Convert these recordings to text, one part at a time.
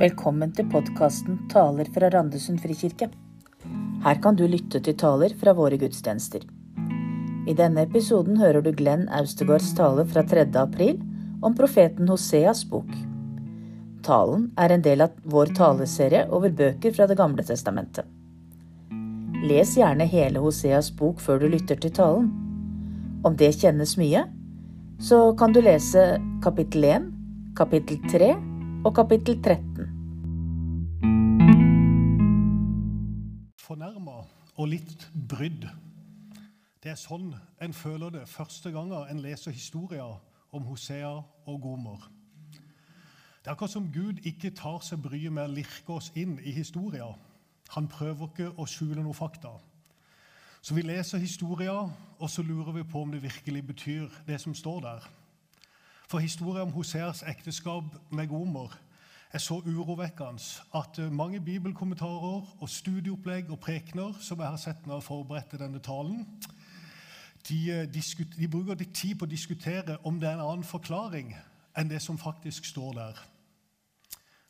Velkommen til podkasten Taler fra Randesund frikirke. Her kan du lytte til taler fra våre gudstjenester. I denne episoden hører du Glenn Austegårds tale fra 3. april om profeten Hoseas bok. Talen er en del av vår taleserie over bøker fra Det gamle testamentet. Les gjerne hele Hoseas bok før du lytter til talen. Om det kjennes mye, så kan du lese kapittel 1, kapittel 3 og kapittel 13. Fornærma og litt brydd. Det er sånn en føler det første gangen en leser historier om Hosea og Gomer. Det er akkurat som Gud ikke tar seg bryet med å lirke oss inn i historier. Han prøver ikke å skjule noe fakta. Så vi leser historier, og så lurer vi på om det virkelig betyr det som står der. For historia om Hoseas ekteskap med Gomer er så urovekkende at eh, mange bibelkommentarer og studieopplegg og prekener som jeg har sett når jeg forberedte denne talen, de, eh, de, bruker litt tid på å diskutere om det er en annen forklaring enn det som faktisk står der.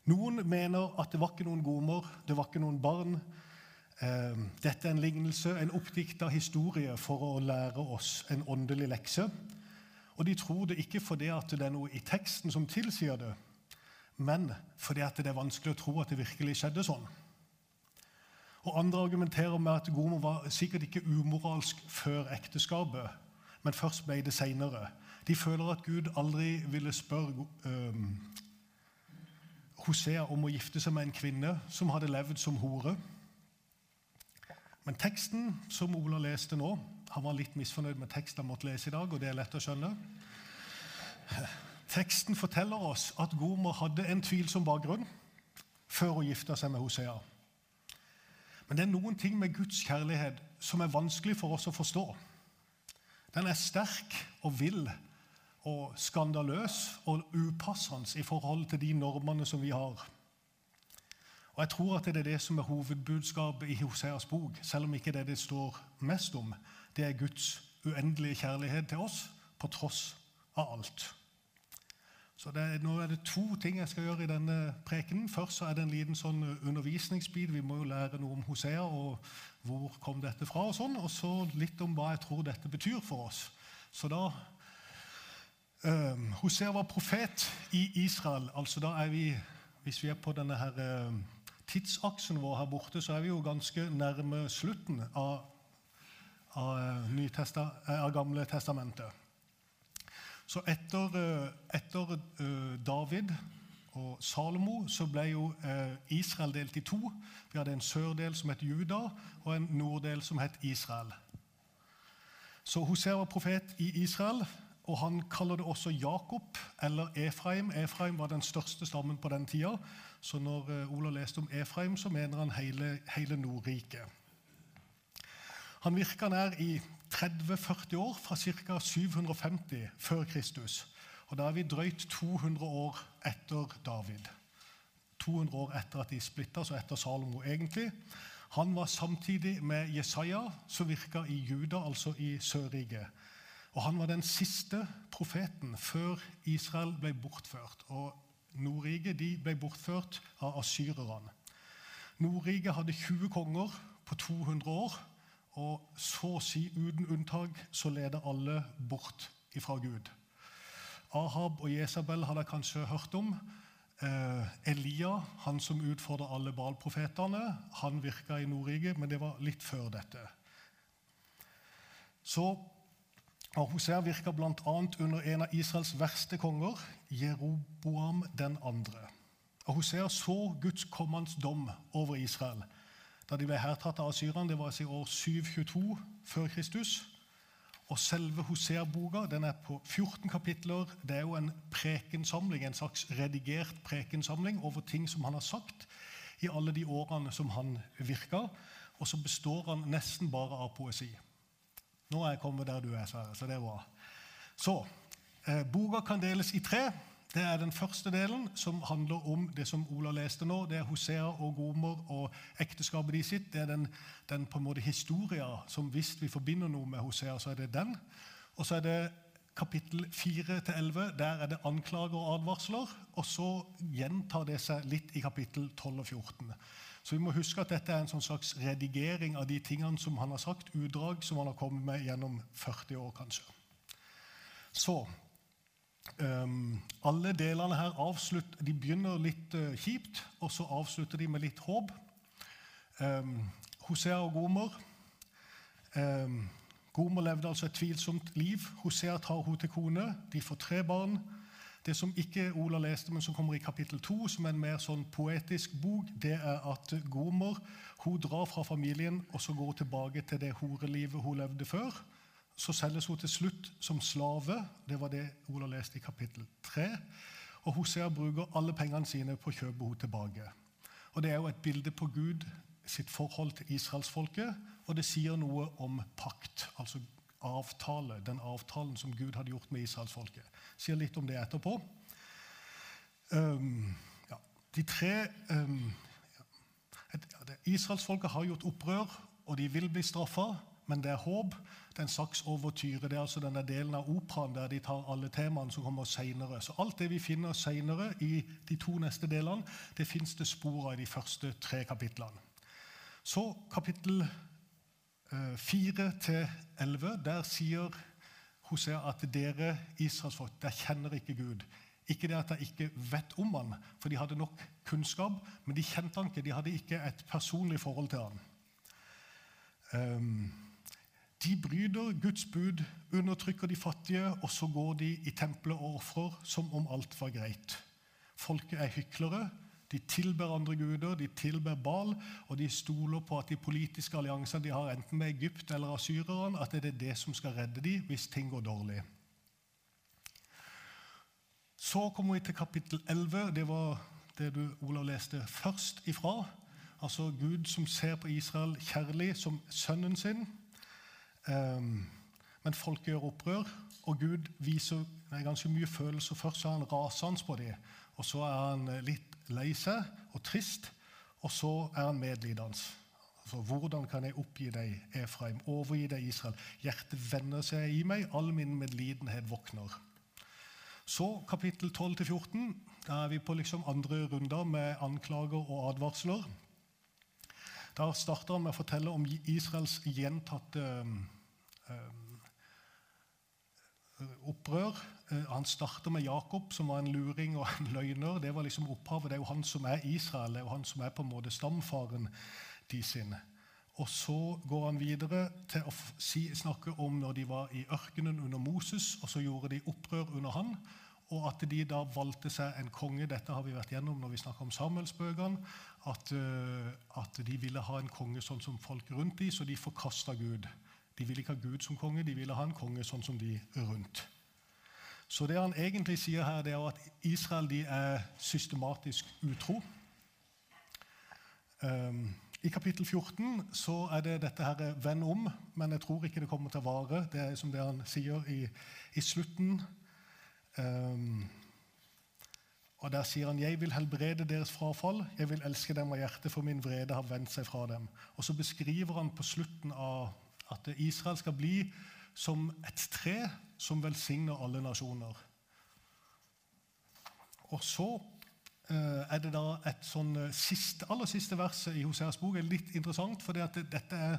Noen mener at det var ikke noen gomer, det var ikke noen barn. Eh, dette er en lignelse, en oppdikta historie for å lære oss en åndelig lekse. Og de tror det ikke fordi det er noe i teksten som tilsier det, men fordi det er vanskelig å tro at det virkelig skjedde sånn. Og Andre argumenterer med at Gomo var sikkert ikke umoralsk før ekteskapet, men først ble det seinere. De føler at Gud aldri ville spørre um, Hosea om å gifte seg med en kvinne som hadde levd som hore. Men teksten som Ola leste nå Han var litt misfornøyd med teksten han måtte lese i dag, og det er lett å skjønne. Teksten forteller oss at Gomer hadde en tvilsom bakgrunn før hun gifta seg med Hosea. Men det er noen ting med Guds kjærlighet som er vanskelig for oss å forstå. Den er sterk og vill og skandaløs og upassende i forhold til de normene som vi har. Og Jeg tror at det er det som er hovedbudskapet i Hoseas bok, selv om ikke det det står mest om. Det er Guds uendelige kjærlighet til oss på tross av alt. Så er, Nå er det to ting jeg skal gjøre i denne prekenen. Først så er det en liten sånn undervisningsbit. Vi må jo lære noe om Hosea og hvor kom dette fra. Og sånn, og så litt om hva jeg tror dette betyr for oss. Så da um, Hosea var profet i Israel. altså da er vi, Hvis vi er på denne her um, tidsaksen vår her borte, så er vi jo ganske nærme slutten av, av, av Gamle testamentet. Så etter, eh, etter eh, David og Salomo så ble jo eh, Israel delt i to. Vi hadde en sørdel som het Juda, og en norddel som het Israel. Så Hosea var profet i Israel, og han kaller det også Jakob eller Efraim. Efraim var den største stammen på den tida, så når Ola leste om Efraim, så mener han hele, hele Nordriket. Han virka nær i 30-40 år, fra ca. 750 før Kristus. Og Da er vi drøyt 200 år etter David. 200 år etter at de splitta, så etter Salomo, egentlig. Han var samtidig med Jesaja, som virka i Juda, altså i Sørriket. Og Han var den siste profeten før Israel ble bortført. Og Nordriket ble bortført av asyrerne. Nordriket hadde 20 konger på 200 år. Og så å si uten unntak så leder alle bort ifra Gud. Ahab og Jesabel har dere kanskje hørt om. Eh, Elia, han som utfordra alle Baal-profetene, han virka i Nordrike, men det var litt før dette. Så Ahosea Hosea virka bl.a. under en av Israels verste konger, Jeroboam den andre. Ahosea Hosea så Guds kommende dom over Israel da de ble hertatt av asyrerne. Det var i år 722 før Kristus. Og selve Hosea-boka den er på 14 kapitler. Det er jo en prekensamling, en slags redigert prekensamling over ting som han har sagt i alle de årene som han virka. Og så består han nesten bare av poesi. Nå er jeg kommet der du er, Sverre, så det er bra. Så, eh, Boka kan deles i tre. Det er den første delen, som handler om det som Ola leste nå. Det er Hosea og Gomer og ekteskapet de sitt. Det er den, den på en måte historia som hvis vi forbinder noe med Hosea, så er det den. Og så er det kapittel 4-11 der er det anklager og advarsler. Og så gjentar det seg litt i kapittel 12 og 14. Så vi må huske at dette er en sånn slags redigering av de tingene som han har sagt, utdrag som han har kommet med gjennom 40 år, kanskje. Så Alle delene her avslutt, de begynner litt uh, kjipt, og så avslutter de med litt håp. Um, Hosea og Gomer. Um, Gomer levde altså et tvilsomt liv. Hosea tar henne til kone. De får tre barn. Det som ikke Ola leste, men som kommer i kapittel 2, som er en mer sånn poetisk bok, det er at Gomer hun drar fra familien og så går hun tilbake til det horelivet hun levde før. Så selges hun til slutt som slave. Det var det Ola leste i kapittel 3. Og Hosea bruker alle pengene sine på å kjøpe henne tilbake. Og Det er jo et bilde på Gud sitt forhold til israelsfolket, og det sier noe om pakt, altså avtale, den avtalen som Gud hadde gjort med israelsfolket. Sier litt om det etterpå. Um, ja, de tre um, ja, Israelsfolket har gjort opprør, og de vil bli straffa, men det er håp. Det er en slags overtyre. Det er altså denne delen av operaen der de tar alle temaene som kommer senere. Så alt det vi finner senere i de to neste delene, det fins det spor av i de første tre kapitlene. Så kapittel 4-11, elleve, der sier Hosea at dere Israels folk, der kjenner ikke Gud. Ikke det at de ikke vet om han, for de hadde nok kunnskap, men de kjente han ikke. De hadde ikke et personlig forhold til han. Um, de bryter Guds bud, undertrykker de fattige, og så går de i tempelet og ofrer som om alt var greit. Folket er hyklere, de tilber andre guder, de tilber Bal, og de stoler på at de politiske alliansene de har, enten med Egypt eller asyrerne, at det er det som skal redde dem hvis ting går dårlig. Så kommer vi til kapittel 11. Det var det du Olav leste først ifra. Altså Gud som ser på Israel kjærlig som sønnen sin. Um, men folk gjør opprør, og Gud viser ganske mye følelser. Først er han rasende på dem, og så er han litt lei seg og trist, og så er han medlidende. Altså, hvordan kan jeg oppgi deg, Efraim, overgi deg, Israel? Hjertet vender seg i meg, all min medlidenhet våkner. Så kapittel 12-14. Da er vi på liksom andre runder med anklager og advarsler. Da starter han med å fortelle om Israels gjentatte um, opprør. Eh, han starter med Jakob, som var en luring og en løgner. Det var liksom opphavet. Det er jo han som er Israel, det er jo han som er på en måte stamfaren de sin. Og så går han videre til å snakke om når de var i ørkenen under Moses, og så gjorde de opprør under han. Og at de da valgte seg en konge. Dette har vi vært gjennom når vi snakker om Samuelsbøkene. At, uh, at, de ville ha en konge sånn som folk rundt de, så de forkasta Gud. De ville ikke ha Gud som konge, de ville ha en konge sånn som de rundt. Så det han egentlig sier her, det er at Israel de er systematisk utro. Um, I kapittel 14 så er det dette her 'venn om', men jeg tror ikke det kommer til å vare. Det er som det han sier i, i slutten. Um, og Der sier han 'Jeg vil helbrede deres frafall', 'Jeg vil elske dem av hjertet, for min vrede har vendt seg fra dem'. Og Så beskriver han på slutten av at Israel skal bli som et tre som velsigner alle nasjoner. Og så eh, er det da et sånn eh, siste, aller siste verset i Hoseas bok er litt interessant. For det dette er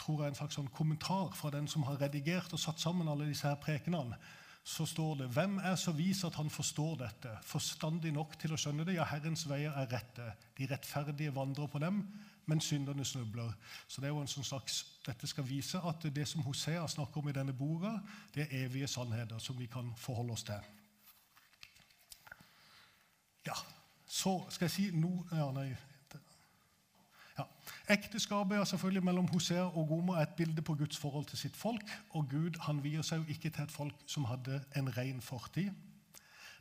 tror jeg, en slags sånn kommentar fra den som har redigert og satt sammen alle disse her prekenene. Så står det Hvem er så vis at han forstår dette, forstandig nok til å skjønne det? Ja, Herrens veier er rette. De rettferdige vandrer på dem men synderne snubler. Så det er jo en sånn slags, Dette skal vise at det som Hosea snakker om i denne boka, det er evige sannheter som vi kan forholde oss til. Ja, så skal jeg si noe ja, nei. Ekteskapet er selvfølgelig mellom Hosea og Gomer er et bilde på Guds forhold til sitt folk. Og Gud han vier seg jo ikke til et folk som hadde en ren fortid.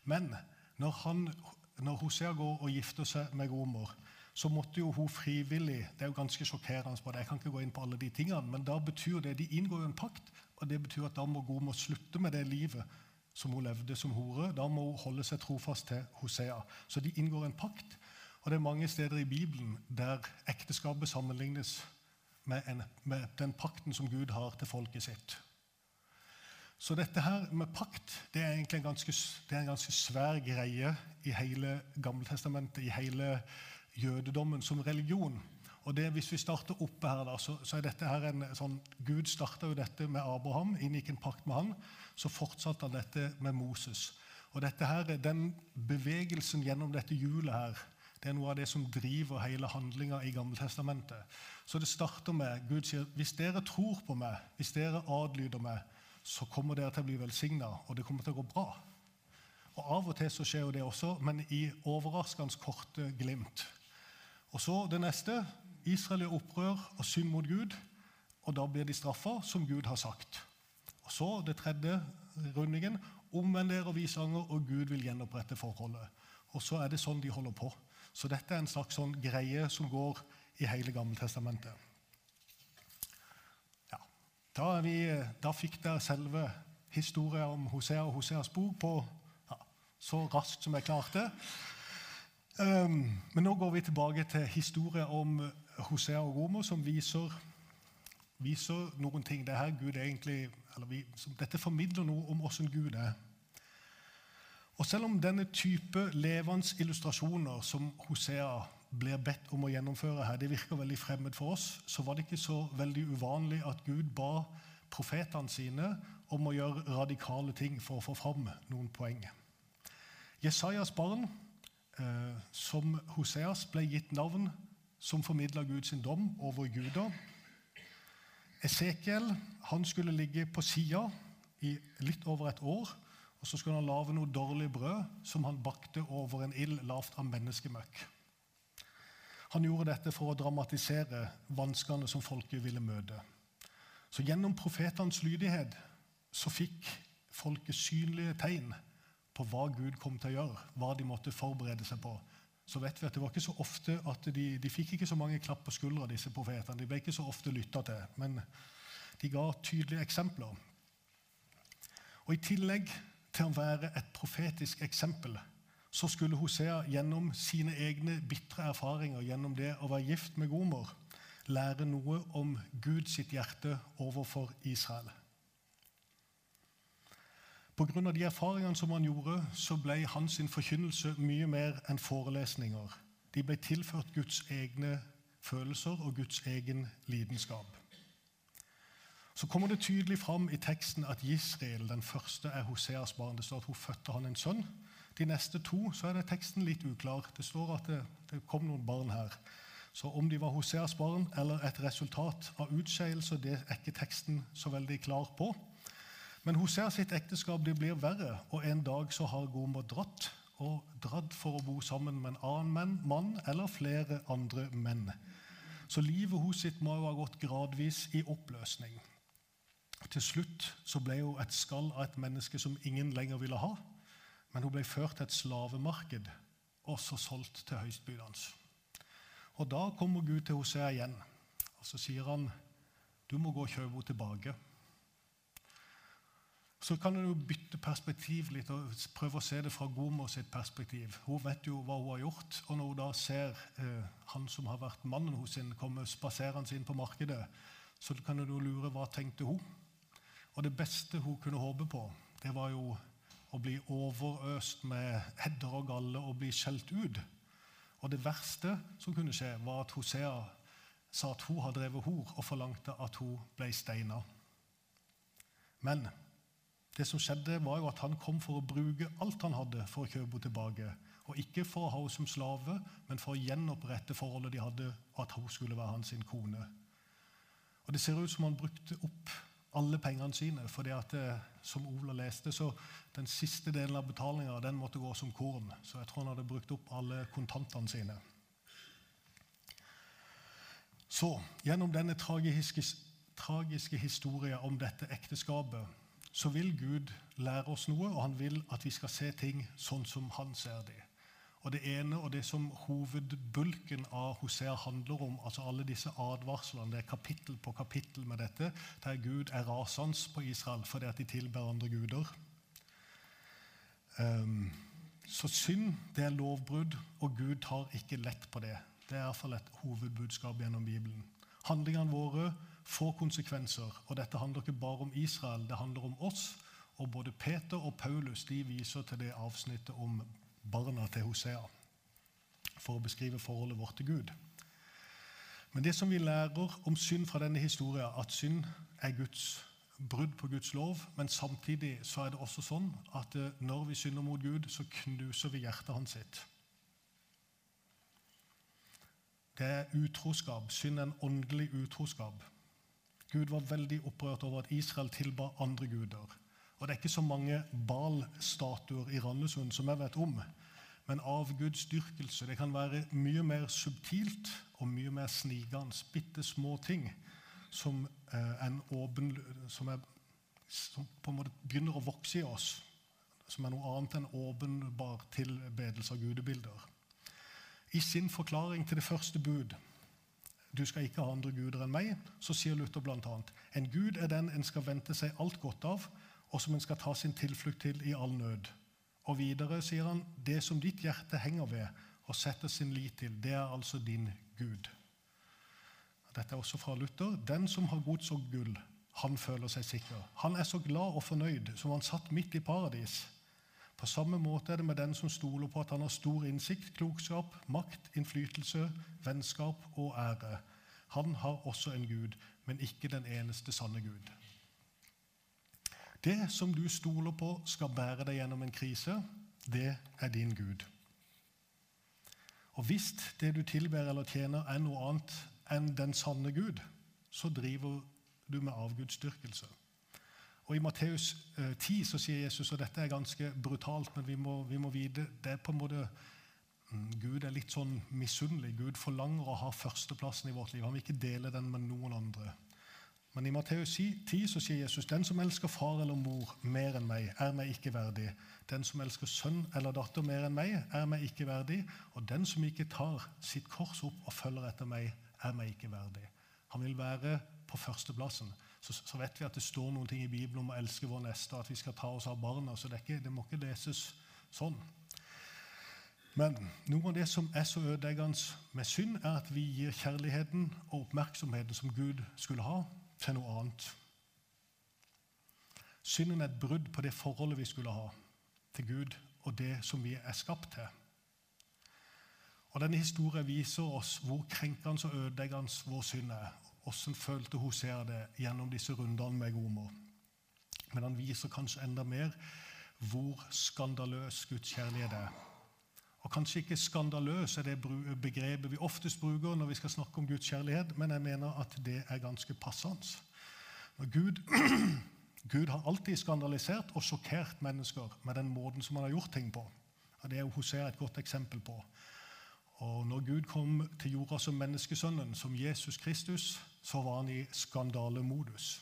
Men når, han, når Hosea går og gifter seg med Gomer, så måtte jo hun frivillig Det er jo ganske sjokkerende. Jeg kan ikke gå inn på alle de tingene, men da betyr det, de inngår jo en pakt. og Det betyr at da må Gomer slutte med det livet som hun levde som hore. Da må hun holde seg trofast til Hosea. Så de inngår en pakt. Og det er mange steder i Bibelen der ekteskapet sammenlignes med, en, med den pakten som Gud har til folket sitt. Så dette her med pakt det er egentlig en ganske, en ganske svær greie i hele Gammeltestamentet, i hele jødedommen som religion. Og det, Hvis vi starter oppe her, da, så, så er dette her en sånn, Gud starta jo dette med Abraham, inngikk en pakt med han. Så fortsatte han dette med Moses. Og dette her, Den bevegelsen gjennom dette hjulet her, det er noe av det som driver hele handlinga i Gammeltestamentet. Så det starter med Gud sier hvis dere tror på meg, hvis dere adlyder meg, så kommer dere til å bli velsigna, og det kommer til å gå bra. Og Av og til så skjer jo det også, men i overraskende korte glimt. Og så det neste. Israel gjør opprør og synd mot Gud, og da blir de straffa som Gud har sagt. Og så det tredje rundingen. Omvend dere og vis anger, og Gud vil gjenopprette forholdet. Og så er det sånn de holder på. Så dette er en slags sånn greie som går i hele Gammeltestamentet. Ja. Da, vi, da fikk dere selve historien om Hosea og Hoseas bok på ja, så raskt som jeg klarte. Um, men nå går vi tilbake til historien om Hosea og Gomer, som viser, viser noen ting. Det her Gud egentlig, vi, dette formidler noe om åssen Gud er. Og Selv om denne type levende illustrasjoner som Hosea blir bedt om å gjennomføre her, det virker veldig fremmed for oss, så var det ikke så veldig uvanlig at Gud ba profetene sine om å gjøre radikale ting for å få fram noen poeng. Jesajas barn, eh, som Hoseas, ble gitt navn som formidla Guds dom over guder. Esekiel han skulle ligge på sida i litt over et år og så skulle han lage noe dårlig brød som han bakte over en ild lavt av menneskemøkk. Han gjorde dette for å dramatisere vanskene som folket ville møte. Så Gjennom profetenes lydighet så fikk folket synlige tegn på hva Gud kom til å gjøre, hva de måtte forberede seg på. Så vet vi at det var ikke så ofte at De, de fikk ikke så mange klapp på skuldra, disse profetene. De ble ikke så ofte lytta til. Men de ga tydelige eksempler. Og I tillegg til å være et profetisk eksempel, så skulle Hosea gjennom sine egne bitre erfaringer, gjennom det å være gift med Gomer, lære noe om Guds hjerte overfor Israel. Pga. de erfaringene som han gjorde, så ble hans forkynnelse mye mer enn forelesninger. De ble tilført Guds egne følelser og Guds egen lidenskap så kommer det tydelig fram i teksten at Israel, den første, er Hoseas barn. Det står at hun fødte han en sønn. De neste to så er det teksten litt uklar. Det står at det, det kom noen barn her. Så om de var Hoseas barn eller et resultat av utskeielse, det er ikke teksten så veldig klar på. Men Hosea sitt ekteskap det blir verre, og en dag så har Gomer dratt. Og dratt for å bo sammen med en annen mann eller flere andre menn. Så livet hos sitt må jo ha gått gradvis i oppløsning. Til slutt så ble hun et skall av et menneske som ingen lenger ville ha. Men hun ble ført til et slavemarked og så solgt til høystbydende. Og Da kommer Gud til Hosea igjen, og så sier han du må gå og kjøpe henne tilbake. Så kan du bytte perspektiv litt og prøve å se det fra Gomer sitt perspektiv. Hun vet jo hva hun har gjort, og når hun da ser eh, han som har vært mannen hos henne, komme spaserende inn på markedet, så kan du lure hva tenkte hun og det beste hun kunne håpe på, det var jo å bli overøst med hedder og galle og bli skjelt ut. Og det verste som kunne skje, var at Hosea sa at hun hadde drevet hor, og forlangte at hun ble steina. Men det som skjedde, var jo at han kom for å bruke alt han hadde for å kjøpe henne tilbake. Og ikke for å ha henne som slave, men for å gjenopprette forholdet de hadde, og at hun skulle være hans kone. Og Det ser ut som han brukte opp alle pengene sine. at, eh, som Ola leste, så Den siste delen av betalinga måtte gå som korn. Så jeg tror han hadde brukt opp alle kontantene sine. Så gjennom denne tragiske, tragiske historien om dette ekteskapet så vil Gud lære oss noe, og han vil at vi skal se ting sånn som han ser det. Og Det ene og det som hovedbulken av Hosea handler om, altså alle disse advarslene, det er kapittel på kapittel med dette, der Gud er rasende på Israel fordi at de tilber andre guder. Um, så synd det er lovbrudd, og Gud tar ikke lett på det. Det er iallfall et hovedbudskap gjennom Bibelen. Handlingene våre får konsekvenser, og dette handler ikke bare om Israel, det handler om oss. Og både Peter og Paulus de viser til det avsnittet om barna til Hosea for å beskrive forholdet vårt til Gud. Men det som vi lærer om synd fra denne historien, at synd er Guds brudd på Guds lov, men samtidig så er det også sånn at eh, når vi synder mot Gud, så knuser vi hjertet hans sitt. Det er utroskap. Synd er en åndelig utroskap. Gud var veldig opprørt over at Israel tilba andre guder. Og Det er ikke så mange Bal-statuer i Randesund som jeg vet om. Men avgudsdyrkelse det kan være mye mer subtilt og mye mer snigende. Bitte små ting som, eh, en åpen, som, er, som på en måte begynner å vokse i oss. Som er noe annet enn åpenbar tilbedelse av gudebilder. I sin forklaring til det første bud du skal ikke ha andre guder enn meg, så sier Luther bl.a.: En gud er den en skal vente seg alt godt av, og som en skal ta sin tilflukt til i all nød. Og videre sier han det som ditt hjerte henger ved og setter sin lit til, det er altså din Gud. Dette er også fra Luther. Den som har gods og gull, han føler seg sikker. Han er så glad og fornøyd som han satt midt i paradis. På samme måte er det med den som stoler på at han har stor innsikt, klokskap, makt, innflytelse, vennskap og ære. Han har også en Gud, men ikke den eneste sanne Gud. Det som du stoler på skal bære deg gjennom en krise, det er din Gud. Og hvis det du tilber eller tjener, er noe annet enn den sanne Gud, så driver du med avgudsdyrkelse. Og I Matteus 10 eh, så sier Jesus, og dette er ganske brutalt, men vi må, vi må vite det er på en måte mm, Gud er litt sånn misunnelig. Gud forlanger å ha førsteplassen i vårt liv. Han vil ikke dele den med noen andre. Men i Matteus 10 så sier Jesus den som elsker far eller mor mer enn meg, er meg ikke verdig. Den som elsker sønn eller datter mer enn meg, er meg ikke verdig. Og den som ikke tar sitt kors opp og følger etter meg, er meg ikke verdig. Han vil være på førsteplassen så, så, vet vi at det står noen ting i Bibelen om å elske vår neste, at vi skal ta oss av barna. Så det, ikke, det må ikke leses sånn. Men noe av det som er så ødeleggende med synd, er at vi gir kjærligheten og oppmerksomheten som Gud skulle ha, til noe annet. Synden er et brudd på det forholdet vi skulle ha til Gud, og det som vi er skapt til. Og Denne historien viser oss hvor krenkende og ødeleggende vår synd er, Hvordan følte Hosea det gjennom disse rundene med Gomer? Men han viser kanskje enda mer hvor skandaløs Guds kjærlighet er. Og Kanskje ikke skandaløs er det begrepet vi oftest bruker når vi skal snakke om Guds kjærlighet, men jeg mener at det er ganske passende. Gud, Gud har alltid skandalisert og sjokkert mennesker med den måten som han har gjort ting på. Og Det er Hosea et godt eksempel på. Og når Gud kom til jorda som menneskesønnen, som Jesus Kristus, så var han i skandalemodus.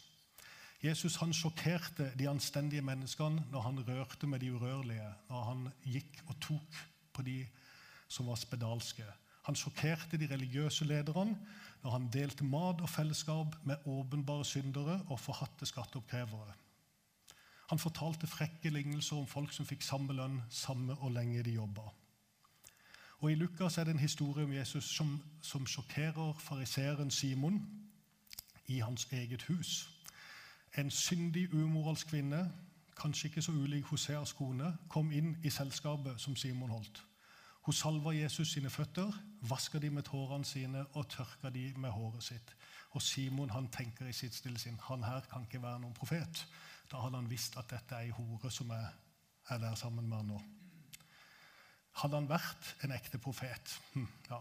Jesus han sjokkerte de anstendige menneskene når han rørte med de urørlige, når han gikk og tok på de som var spedalske. Han sjokkerte de religiøse lederne når han delte mat og fellesskap med åpenbare syndere og forhatte skatteoppkrevere. Han fortalte frekke lignelser om folk som fikk samme lønn samme og lenge de jobba. Og I Lukas er det en historie om Jesus som, som sjokkerer fariseeren Simon i hans eget hus. En syndig, umoralsk kvinne, kanskje ikke så ulik Hoseas kone, kom inn i selskapet som Simon holdt. Hun salva Jesus sine føtter, vaska de med tårene sine og tørka de med håret sitt. Og Simon han tenker i sitt stille sinn han her kan ikke være noen profet. Da hadde han visst at dette er ei hore som er, er der sammen med han nå. Hadde han vært en ekte profet? Hm, ja.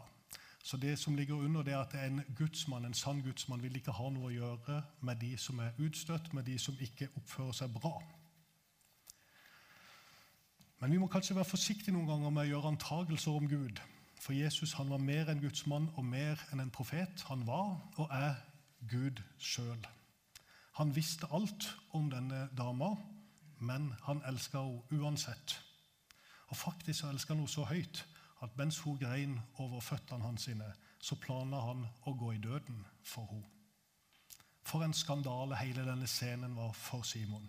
Så det som ligger under, det er at en gudsmann, en sann gudsmann vil ikke ha noe å gjøre med de som er utstøtt, med de som ikke oppfører seg bra. Men vi må kanskje være forsiktige noen ganger med å gjøre antagelser om Gud. For Jesus han var mer enn gudsmann og mer enn en profet. Han var og er Gud sjøl. Han visste alt om denne dama, men han elska henne uansett. Og faktisk så elska han henne så høyt at mens hun grein over føttene hans, sine, så planla han å gå i døden for henne. For en skandale hele denne scenen var for Simon.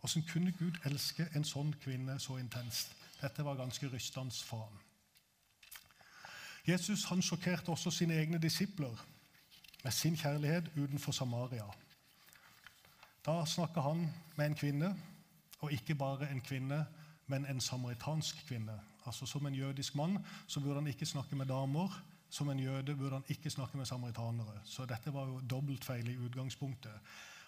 Hvordan kunne Gud elske en sånn kvinne så intenst? Dette var ganske rystende for ham. Jesus han sjokkerte også sine egne disipler med sin kjærlighet utenfor Samaria. Da snakka han med en kvinne Og ikke bare en kvinne, men en samaritansk kvinne. Altså Som en jødisk mann så burde han ikke snakke med damer. Som en jøde burde han ikke snakke med samaritanere. Så dette var jo dobbeltfeil i utgangspunktet.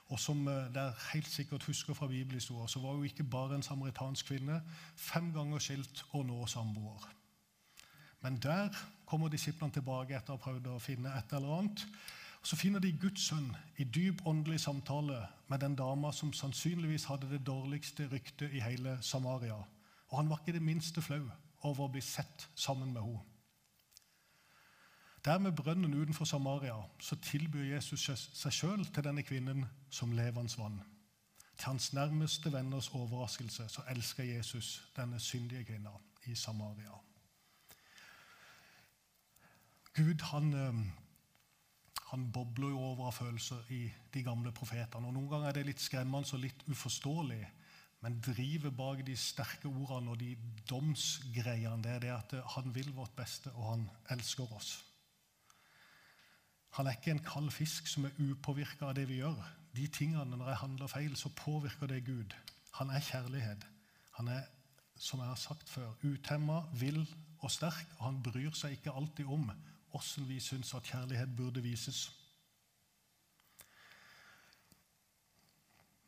Og som eh, dere helt sikkert husker fra bibelhistorien, så var jo ikke bare en samaritansk kvinne fem ganger skilt og nå samboer. Men der kommer disiplene tilbake etter å ha prøvd å finne et eller annet. Så finner de Guds sønn i dyp åndelig samtale med den dama som sannsynligvis hadde det dårligste ryktet i hele Samaria. Og han var ikke det minste flau over å bli sett sammen med henne. Der med brønnen utenfor Samaria så tilbyr Jesus seg sjøl til denne kvinnen som levende vann. Til hans nærmeste venners overraskelse så elsker Jesus denne syndige kvinna i Samaria. Gud han, eh, han bobler jo over av følelser i de gamle profetene. og Noen ganger er det litt skremmende og litt uforståelig. Men drivet bak de sterke ordene og de domsgreiene det er det at han vil vårt beste, og han elsker oss. Han er ikke en kald fisk som er upåvirka av det vi gjør. De tingene, Når jeg handler feil, så påvirker det Gud. Han er kjærlighet. Han er, som jeg har sagt før, utemma, vill og sterk. Og han bryr seg ikke alltid om åssen vi syns at kjærlighet burde vises.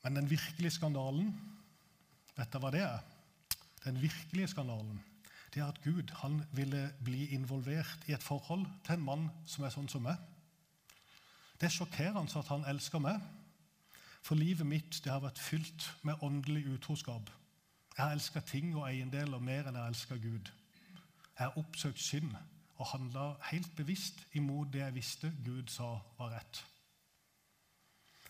Men den virkelige skandalen, vet dere hva det er? Den virkelige skandalen det er at Gud han ville bli involvert i et forhold til en mann som er sånn som meg. Det er sjokkerende at han elsker meg. For livet mitt det har vært fylt med åndelig utroskap. Jeg har elska ting og eiendeler mer enn jeg elsker Gud. Jeg har oppsøkt synd og handla helt bevisst imot det jeg visste Gud sa var rett.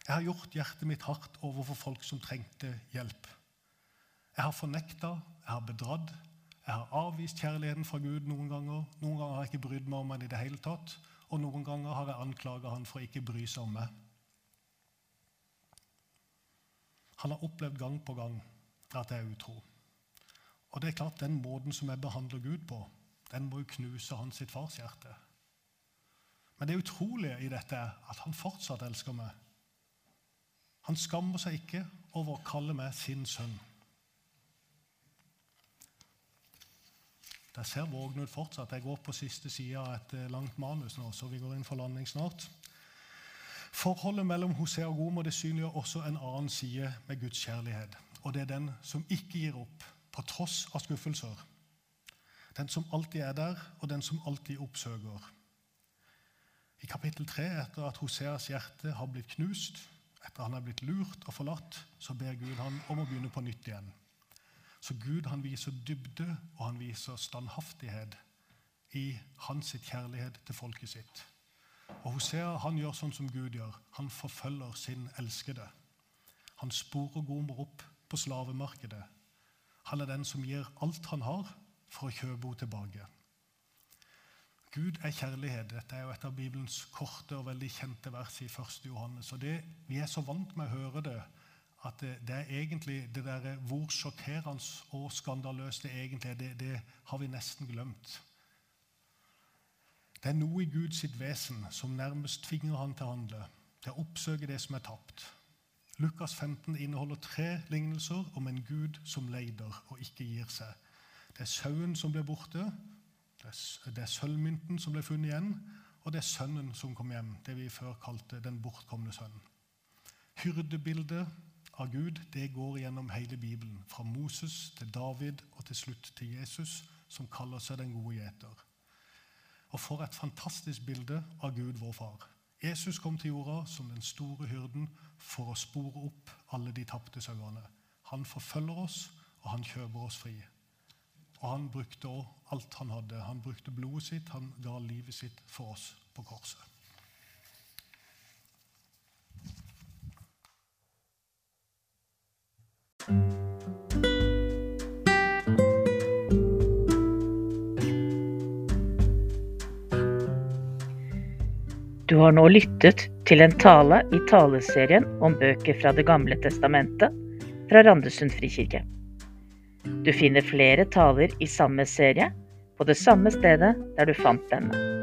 Jeg har gjort hjertet mitt hardt overfor folk som trengte hjelp. Jeg har fornekta, jeg har bedratt, jeg har avvist kjærligheten fra Gud noen ganger. Noen ganger har jeg ikke brydd meg om den i det hele tatt og noen ganger har jeg anklaga han for å ikke bry seg om meg. Han har opplevd gang på gang at jeg er utro. Og det er klart, Den måten som jeg behandler Gud på, den må jo knuse hans sitt farshjerte. Men det utrolige i dette er at han fortsatt elsker meg. Han skammer seg ikke over å kalle meg sin sønn. Jeg ser vågnud fortsatt. Jeg går på siste side av et eh, langt manus nå, så vi går inn for landing snart. Forholdet mellom Hosea og Gomer det synliggjør også en annen side med Guds kjærlighet. Og det er den som ikke gir opp, på tross av skuffelser. Den som alltid er der, og den som alltid oppsøker. I kapittel 3, etter at Hoseas hjerte har blitt knust, etter han er blitt lurt og forlatt, så ber Gud han om å begynne på nytt igjen. Så Gud han viser dybde og han viser standhaftighet i hans kjærlighet til folket sitt. Og Hosea han gjør sånn som Gud gjør. Han forfølger sin elskede. Han sporer Gomer opp på slavemarkedet. Han er den som gir alt han har, for å kjøpe henne tilbake. Gud er kjærlighet. Dette er jo et av Bibelens korte og veldig kjente vers i 1. Johannes. Og det, Vi er så vant med å høre det at det, det, er egentlig det der, Hvor sjokkerende og skandaløst det egentlig er, det, det, har vi nesten glemt. Det er noe i Guds vesen som nærmest tvinger han til å handle, til å oppsøke det som er tapt. Lukas 15 inneholder tre lignelser om en Gud som leider og ikke gir seg. Det er sauen som ble borte, det er sølvmynten som ble funnet igjen, og det er sønnen som kom hjem, det vi før kalte den bortkomne sønnen. Hyrdebildet av Gud det går gjennom hele Bibelen, fra Moses til David og til slutt til Jesus, som kaller seg den gode gjeter. Og for et fantastisk bilde av Gud, vår far. Jesus kom til jorda som den store hyrden for å spore opp alle de tapte sauene. Han forfølger oss, og han kjøper oss fri. Og han brukte alt han hadde. Han brukte blodet sitt, han ga livet sitt for oss på korset. Du har nå lyttet til en tale i taleserien om bøker fra Det gamle testamentet fra Randesund frikirke. Du finner flere taler i samme serie på det samme stedet der du fant denne.